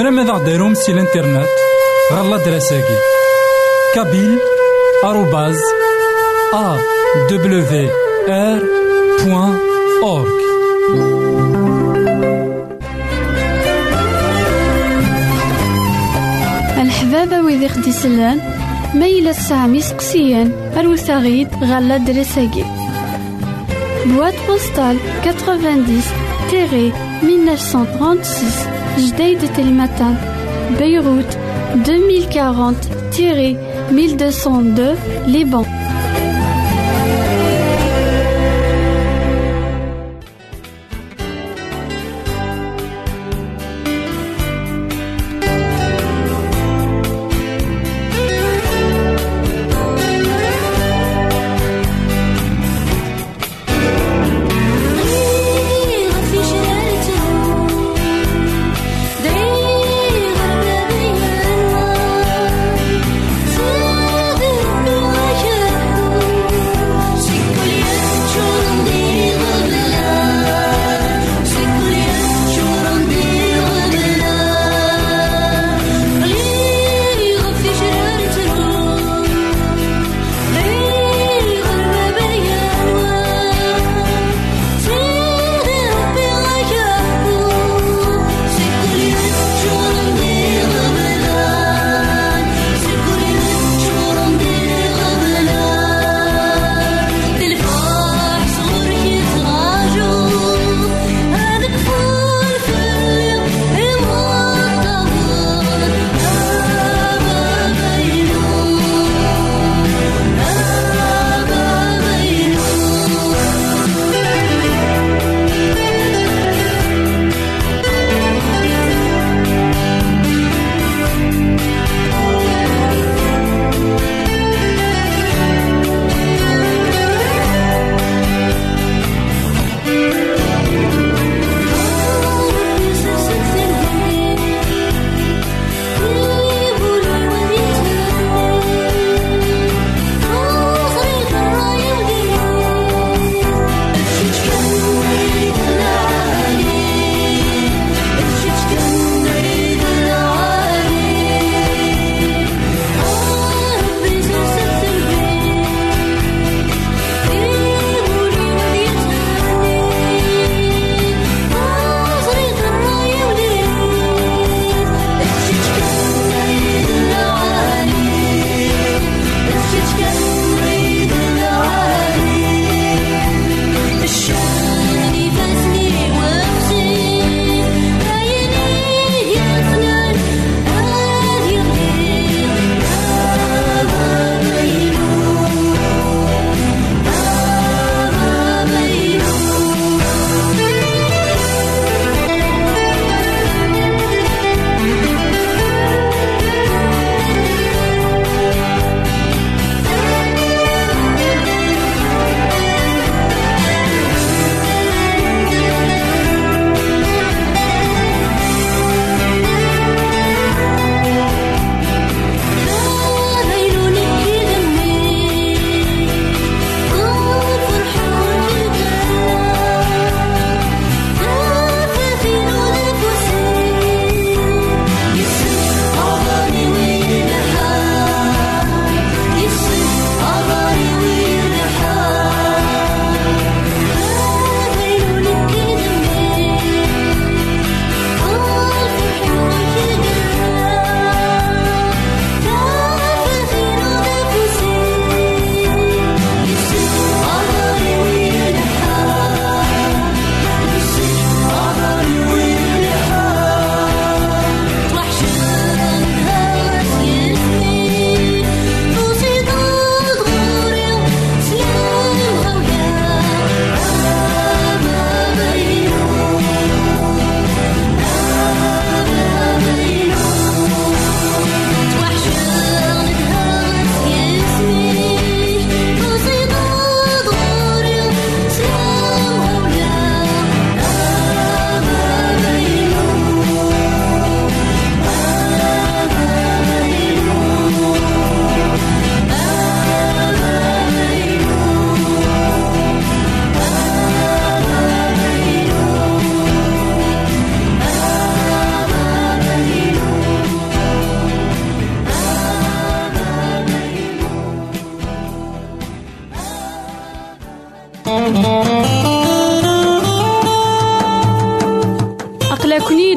زمرا ماذا غديرهم سي الانترنت. غالا دراساكي. كابيل آروباز أ دبليو آر بوان أورك الحبابة ويدي خدي سلان سامي سقسيان أروساغيد غالا دراساكي. Boîte postale 90 1936 Jdeï de Telmatan, Beyrouth 2040-1202, Liban.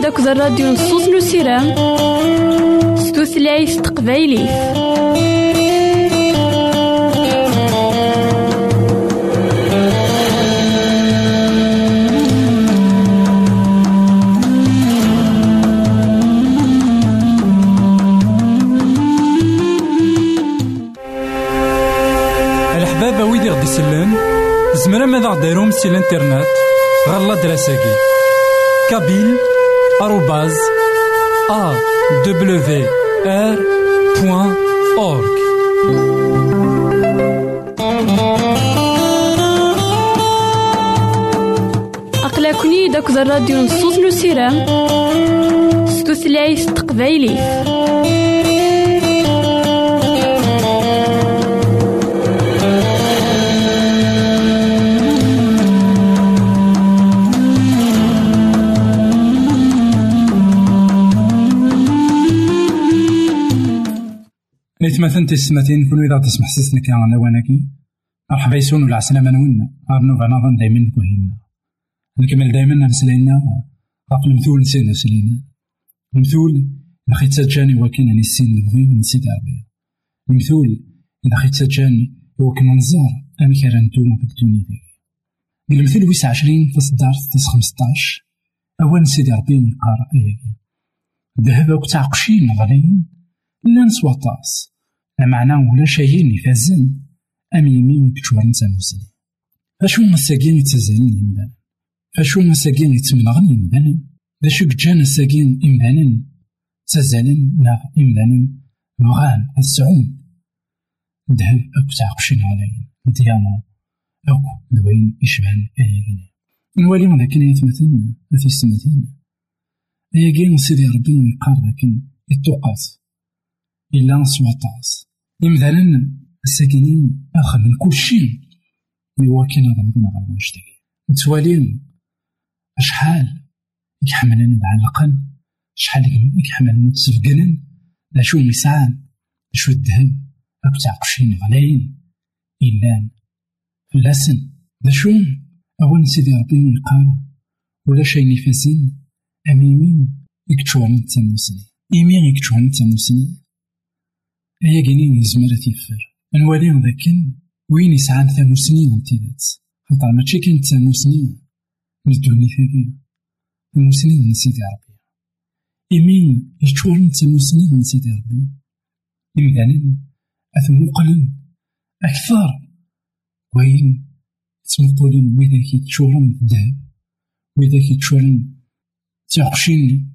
داك الراديو نصوص نو سيرام ستوثلايف يسلن زمرا ماذا غديرهم سي الانترنت؟ غالا دراساكي. كابيل. بوان أورك أقلكني داك الراديو نصوص نو سيرام ستوثلايف تقبايلي. نتمثل تسمتين كل إذا تسمح سيسنا كان لواناكي مرحبا يسون ولا عسلامة نونا أرنو غنظن دايما كوهينا نكمل دايما نسلينا. غاف المثول نسينا نسلينا. المثول إذا خيت سجاني السين نبغي ونسيت عربية المثول إذا خيت سجاني نزار أمي كان نتوما في دي المثل ويس عشرين في صدار تيس خمسطاش أول سيدي ربي يقارا أياكي ذهب وكتعقشين غاليين لا طاس. معنى ولا شيء يفازن أم يمين كتور نتا مسلم أشو مساكين يتزالن يمدان أشو مساكين يتمنغن يمدان أشو كجان الساكين إمدانا تزالن لا إمدانا بغان السعون ذهب أكو تعقشين عليهم ديانا. أكو دوين يشبهن أياكين نوالي ولكن يتمثلنا في السمتين أياكين سيدي ربي يقار لكن التوقات إلا نسوا طاس. إمثالا الساكنين أخا من كل شيء. إوا كان رمضان غير ونشتكي نتوالين أشحال. يحملنا نعلقن شحال يحملنا نتسفقن لا شو مسعان شو الذهب أك تعقشين غلاين إلا فلاسن. لا شو. أول سيدي ربي يقال ولا شي نفاسن أميمين. يكتشورن التموسني إيمين يكتشورن التموسني أيا كيني نزمر تيفر نواليهم ذاكن وين يسعان ثانوسنين من تيدات خاطر ماشي كاين ثانوسنين من الدنيا ثاقي المسنين من سيدي ربي إمين يتشورن ثانوسنين من سيدي ربي إمدانين أثموقلن أكثر. وين تمقولن ويداك يتشورن الذهب ويداك يتشورن تيعقشين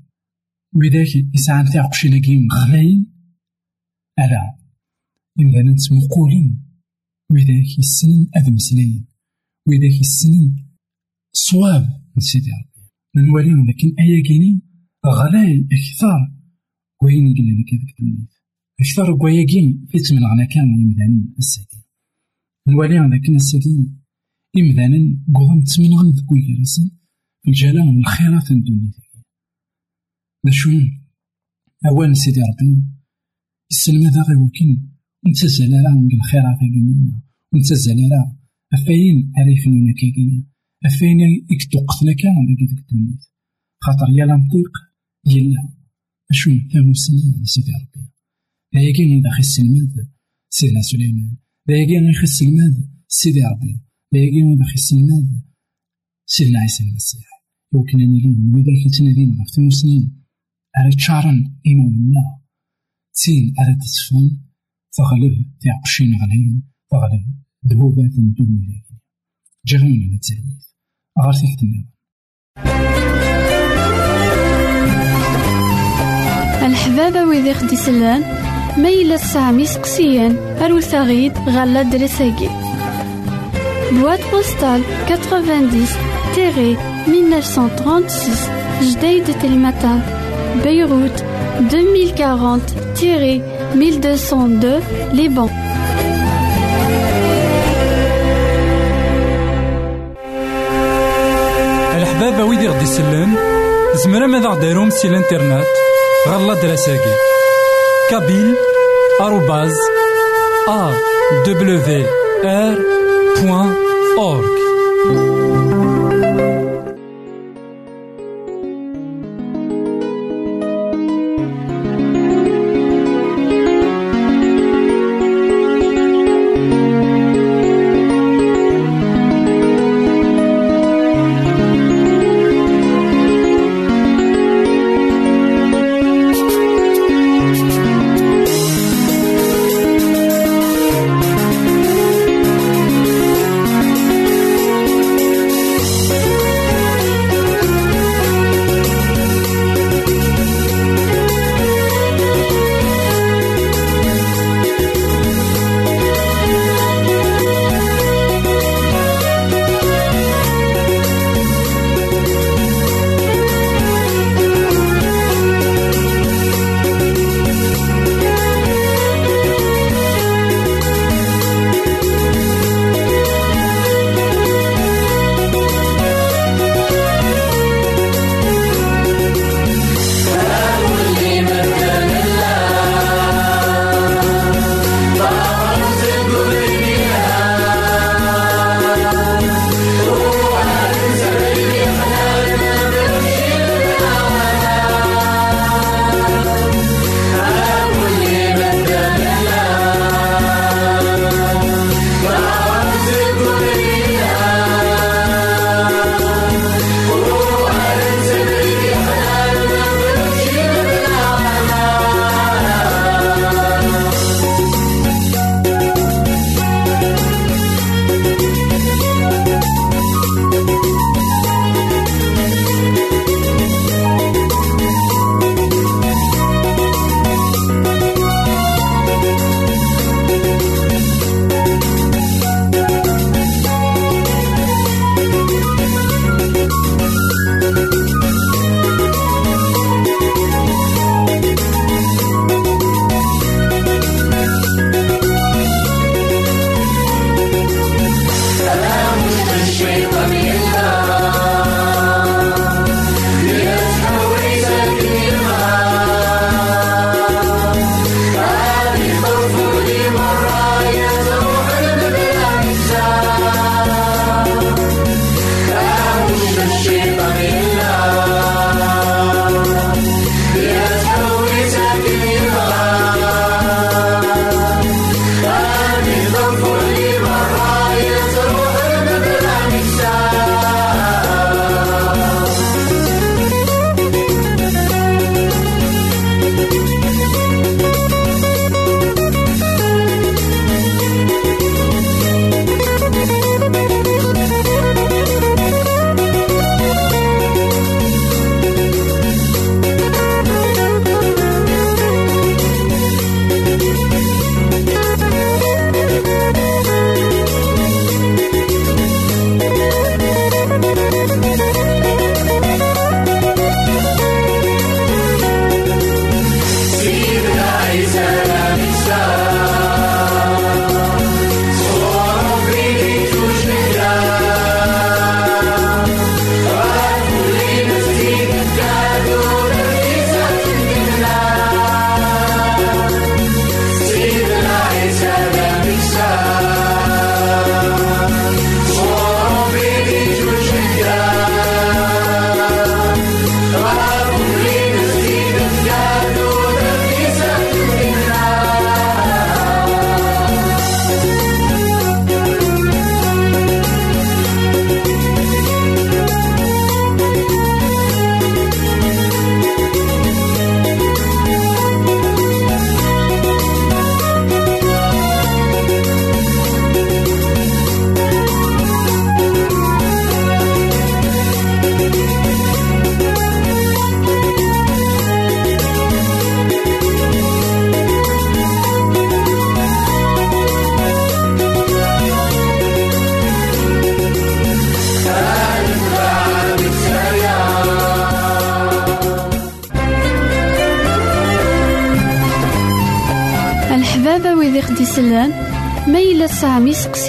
ويداك يسعان تيعقشين كيم غلاين ألا إمدانا تمقولين ويداك يسنن أذ مسلاين ويداك يسنن صواب من سيدي ربي. نواليهم لكن أيا كيني غلاي أكثر وين لك هذاك الدنيا أكثر كواياكين في تمنعنا كان إمدانا الساكين نواليهم لكن الساكين إمدانا قوهم تمنغن ذكوي كراسن في الجلال من الخيرات الدنيا. نشون أوان سيدي ربي. السلم هذا غير وكن نتزال راه من الخيرات كاينين ونتزال راه أفاين عريفين كاينين أفاين يكتو قتلا كان داك ديك الدنيا خاطر يا لنطيق يلا أشو ثاموسني سيدي ربي. هيا كاين داخل السلماد سيدنا سليمان. هيا كاين داخل السلماد سيدي ربي. هيا كاين داخل السلماد سيدنا عيسى المسيح. يمكن أن يلين وإذا كنت نادين غف ثموسنين على تشارن إمامنا. تين على تسفن تغلب تعقشين غلين تغلب ذهوبات الدنيا جاونا نتساوي غير تحت النظام الحبابة ويدي خدي سلان ميلا سامي سقسيان أروثاغيد غالا دريساكي. بواد بوستال 90 تيري 1936 جديد تلمتان بيروت 2040 تيري 1202 لبنان الحبابة ويدي غدي يسلن زمرا ماذا غديرهم سي الانترنت غالا دراساكي. كابيل آروباز أ دبليو آر بوان أورك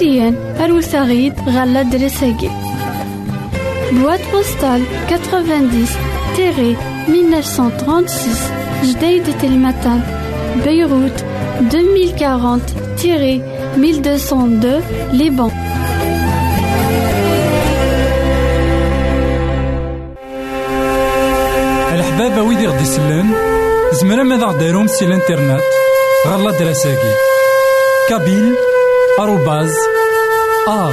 iseqsiyen arut aɣ-d ɣer l'adresse-agi. Boîte postale 90-1936 Jdeï de Telmatan, Beyrouth 2040-1202 Liban. الحبابة ويدي غدي يسلن زمرا ماذا غديرهم سي الانترنت غالا دراساكي كابيل آروباز أ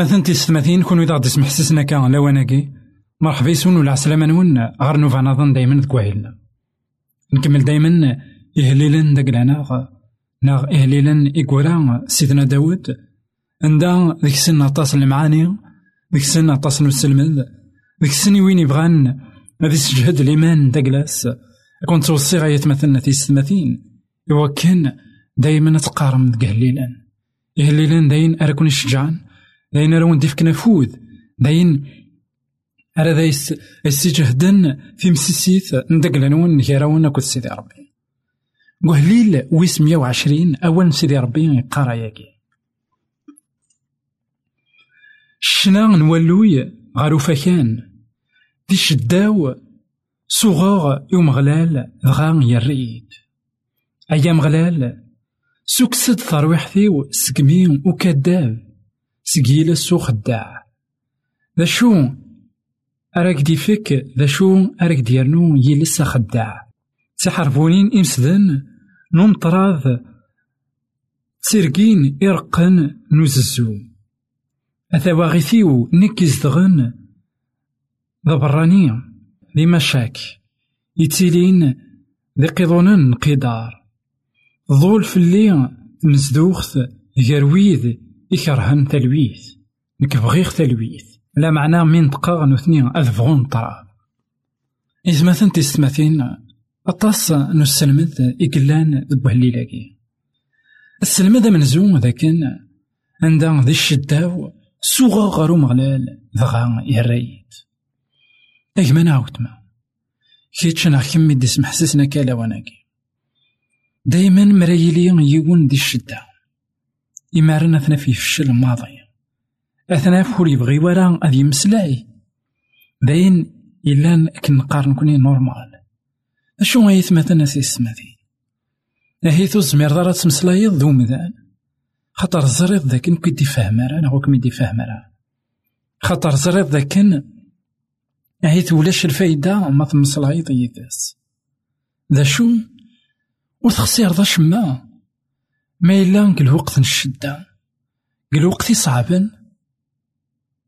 إتمثلت تستمثين كون إذا غدي تسمح سسنا كان لواناكي مرحبا يسون ولا عسلامة نون. غير نوفا نظن دايما ذك واهلنا نكمل دايما إهليلا داك العناغ ناغ إهليلا إكورا سيدنا داود. عندها ذيك السن عطاس المعاني. ذيك السن عطاس نسلمد ذيك السن وين يبغان. غادي يسجهد الإيمان داكلاس كنت توصي غاية مثلنا تيستمثين إوا كان دايما تقارن ذك هليلا إهليلا داين أراكون الشجعان. داين راه وندي فيك نفوذ داين راه ذا يس- يستجهدن في مسيسيت ندق لنون نكيراون أكد سيدي ربي. قهليل ويس مية وعشرين أول سيدي ربي يقرا ياكي. شنا نولوي غارو فكان دي شداو صغار يوم غلال دغا يريد. أيام غلال سكسد ثروحتيو سقمي وكذاب سقيلة سو خداع ذا شو أراك دي فيك ذا شو أراك ديرنو يلسا خداع تحرفونين إمسدن نوم تسرقين إرقن نوززو. أثواغيثيو نكز دغن ذا براني ذي مشاك. يتيلين ذي قضونن قدار. ظول في اللي نزدوخت غيرويذ يكرهن تلويث. نك بغيغ تلويث. لا معنى من دقا نثني أذبغون طراب. إذ مثلا تستمثين أطاس نسلمد إقلان ذبهليلاكي السلمد من زوم ذاكن عندها ذي الشداو سوغا غارو مغلال ذغا يريد. إيه ما نعاود ما؟ كيتش أنا كمي دي سمح سسنا كالا وناكي. دايما مرايلي يون دي الشدة إمارنا أثنا في الفشل الماضي. أثنا فور يبغي ورا أذ يمسلاي داين إلا كن نقارن كوني نورمال. أشو غايث مثلا سي السماثي أهيثو زمير دارا تمسلايض ذو مذان. خاطر زريض ذاك كي دي فاهم راه هو كمي دي فاهم راه خاطر زريض ذاك أهيث ولاش الفايدة ما تمسلايض يداس ذا شو؟ وتخسير ذا شما. ما إلا الوقت نشدة. الوقت صعبا.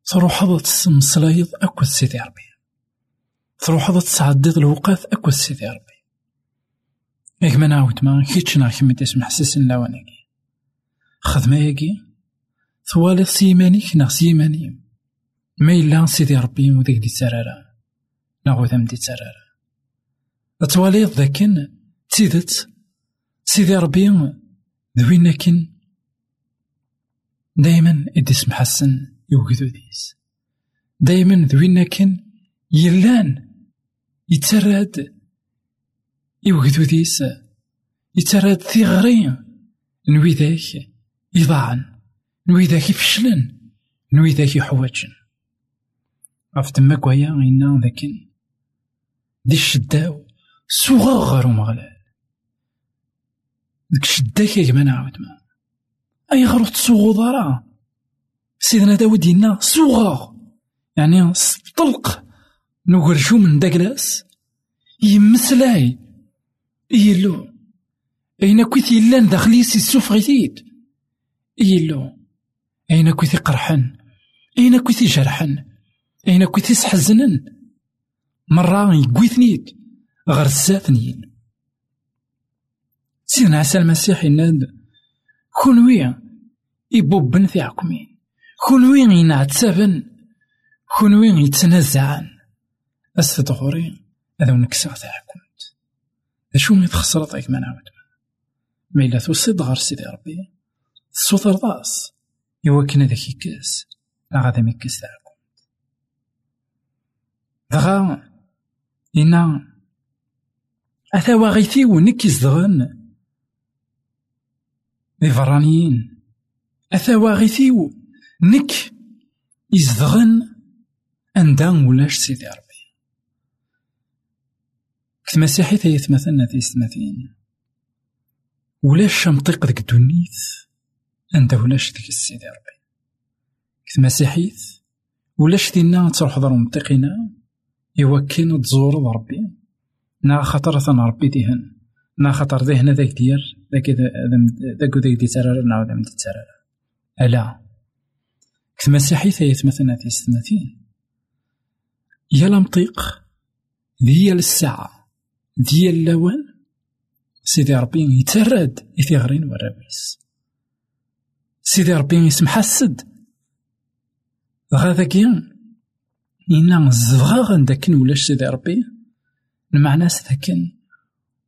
تروح هذا تسمسلايض أكو سيدي ربي. تروح هذا تسعدد الوقت أكو سيدي ربي. ياك ما نعاود ما كيتش نعرف تسمح سيسن لواناكي خدمة ياكي. ثوالي سيمانيك نا سيماني. ما إلا سيدي ربي وديك دي تسرارا ناغو ثم دي تسرارا أتوالي ذاكن تيدت سيدي ربي ذوينا كن دايما إديس محسن يوجدو ديس دايما ذوينا كن يلان يتراد يوجدو ديس يتراد ثغري نوي ذاك يضاعن نوي ذاك يفشلن نوي ذاك يحوجن غف ويا غينا ذاكن. دي الشداو صغار ومغلال ديك الشداك يا جماعة نعاود أي غروح تسوغو ضرا سيدنا داود ينا صغار. يعني طلق. نقرشو من داكلاس يمسلاي. يلو. أين كويث يلان داخلي سي السوف غيثيد يلو. أين كويث قرحن. أين كويتي جرحن. أين كويتي سحزنن. مرة يقويثنيك غير الزاتنين سيدنا عيسى المسيح يناد كونوي يبوبن في عكمين كونوي ينعتسبن كونوي يتنازعن أستدغوري هذا ونكسا تاعكمت أشو مي تخسرت غيك ما نعاود. ما إلا توصيد غير سيدي ربي الصوت رضاس إوا كنا ذاك يكاس غادا ميكاس تاعكم دغا إنا أثا غيثي ونك يزدغن ذي فرانيين أثا غيثي نك يزدغن أندا ولاش سيدي ربي كتمسيحي ثيث مثلا في سنتين ولاش شمطيق ديك الدنيت أنت ولاش ديك السيدي ربي كتمسيحيت ولاش دينا تروح ضر منطقنا يوكين تزور ربي نا خاطر ثنا ربي ديهن. نا خاطر ذهن ذاك دير ذاك ذاك ذاك دي ترى نعاود من ترى ألا. كتمسيحي ثيث مثلا في سنتين يا لمطيق ديال الساعة ديال اللوان. سيدي ربي يتراد يثيغرين ورابيس سيدي ربي يسمح السد غادا كيان إنا الزغاغ داكن ولاش سيدي ربي. المعنى ذاكن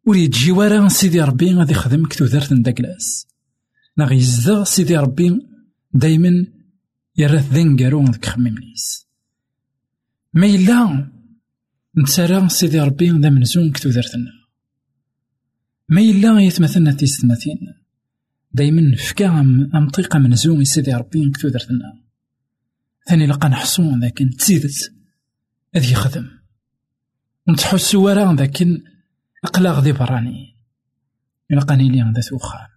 ولي تجي ورا سيدي ربي غادي يخدم كتودرت نداكلاس نا غيزدغ سيدي ربي دايما يرث ذنقارو ذك خميمنيس ما إلا نتسارى سيدي ربي ذا منزون كتودرتنا ما إلا يتمثلنا تيستماثين دايما فكا أمطيقة منزون سيدي ربي كتودرتنا ثاني لقى نحصون لكن تزيدت أذ يخدم نتحسو ورا لكن أقلاغ ذي براني. يلقاني لي ذات وخام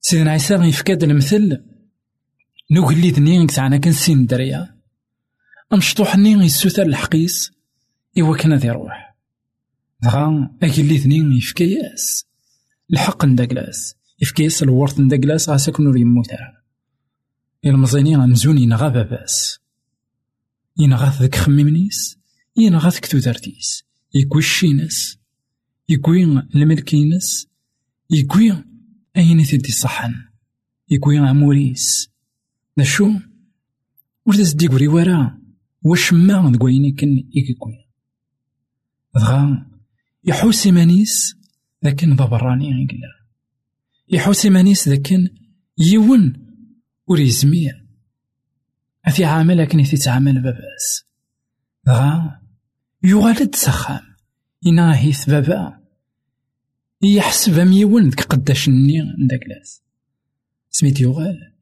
سيدنا عيسى يفكاد المثل. نوغلي ذنين تاعنا كنسين الدريا أمشطوح نين يسوثر الحقيس. إوا كان ذي روح. دغا أكلي ثنين يفكياس الحق نداكلاس يفكياس الورث نداكلاس غا ساكنو ذي يموتا المزينين غنزون ينغا باباس. ينغا ذاك خميمنيس ينغا ذاك تودرتيس يكوي الشينس يكوي الملكينس يكوي أين تدي صحن يكوي عموريس. دا شو ور تزدي قوري ورا واش ما دكويني كن يكوي دغا يحوس مانيس لكن ضبراني يقلا يحوس مانيس لكن يون ور يزمير أثي عامل لكن يتعامل باباس دغا يغالد سخام. إنا هيث بابا يحسب ميون ديك قداش ني نداكلاس سميت يغال.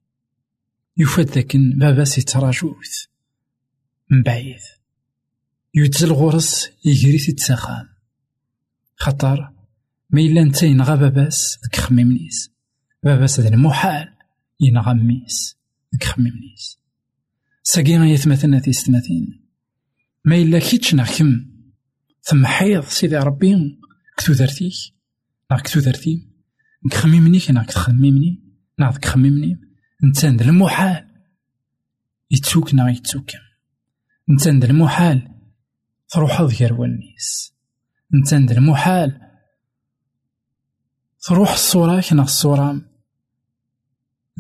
يفاد ذاكن بابا سيتراجوث من بعيد. يتزل غرس يجري تتسخان خطر ما إلا نتا ينغى باباس ديك خميمنيس باباس هذا المحال ينغى ميس ديك خميمنيس ساقي غيتمثلنا تيستماثين ما إلا كيتش نحكم ثم حيض سيدي ربي كتو درتيك نا كتو درتي نخممني كنا كتخممني. نا كخممني نتان المحال. يتسوك نا يتسوك. نتان المحال. تروح غير والنيس. نتان المحال. تروح الصورة كنا الصورة.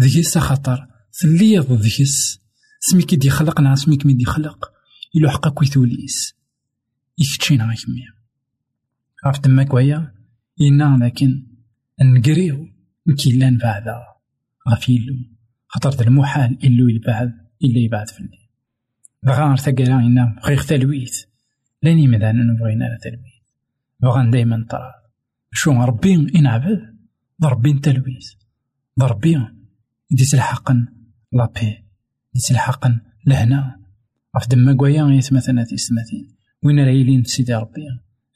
ذيس خطر. ثليض ذيس سميك دي خلق نا سميك مي دي خلق. إلو حقا كويثوليس يكتشينا غيكمي غاف تماك ويا إنا لكن نقريو نكيلان بعدا. غاف يلو خاطر المحال إلو يبعد إلا يبعد في الليل. بغا ارتقلا إنا بغيغ تلويث لاني مذانا نبغينا لا تلويث بغا دايما طرا شو ربي إنعبد ضربي تلويث ضربي دي تلحقن لابي دي تلحقن لهنا غاف دما كوايا يتمثلنا تيستماثين وين راه يلين سيدي ربي؟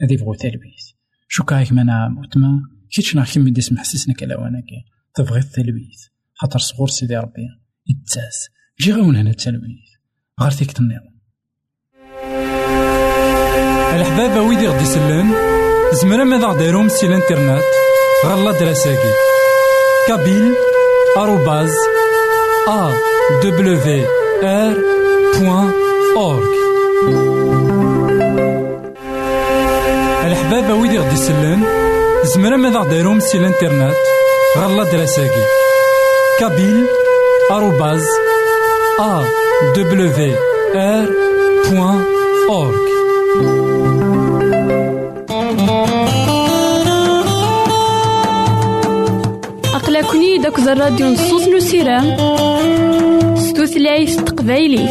هذا يبغو تلبيث شو كايك مانا موتما كيتش ناخ كيما ديس محسسنا كلاوانا كي. تبغي التلبيث خاطر صغور سيدي ربي. يتاس. جي غاون هنا التلبيث غير فيك تنظام الحبابة ويدي غدي يسلن زمرا ماذا غديرهم سي الانترنت. غالا دراساكي كابيل آروباز أ دبليو ار بوان اورك غدي يسلن زمرا ماذا غديرهم سي الانترنت؟ غالا دراساكي كابيل آروباز ا دبليو ار بوان اورك أقلكني داك الراديو نصوص نسيرام ستوثلايف تقبايليت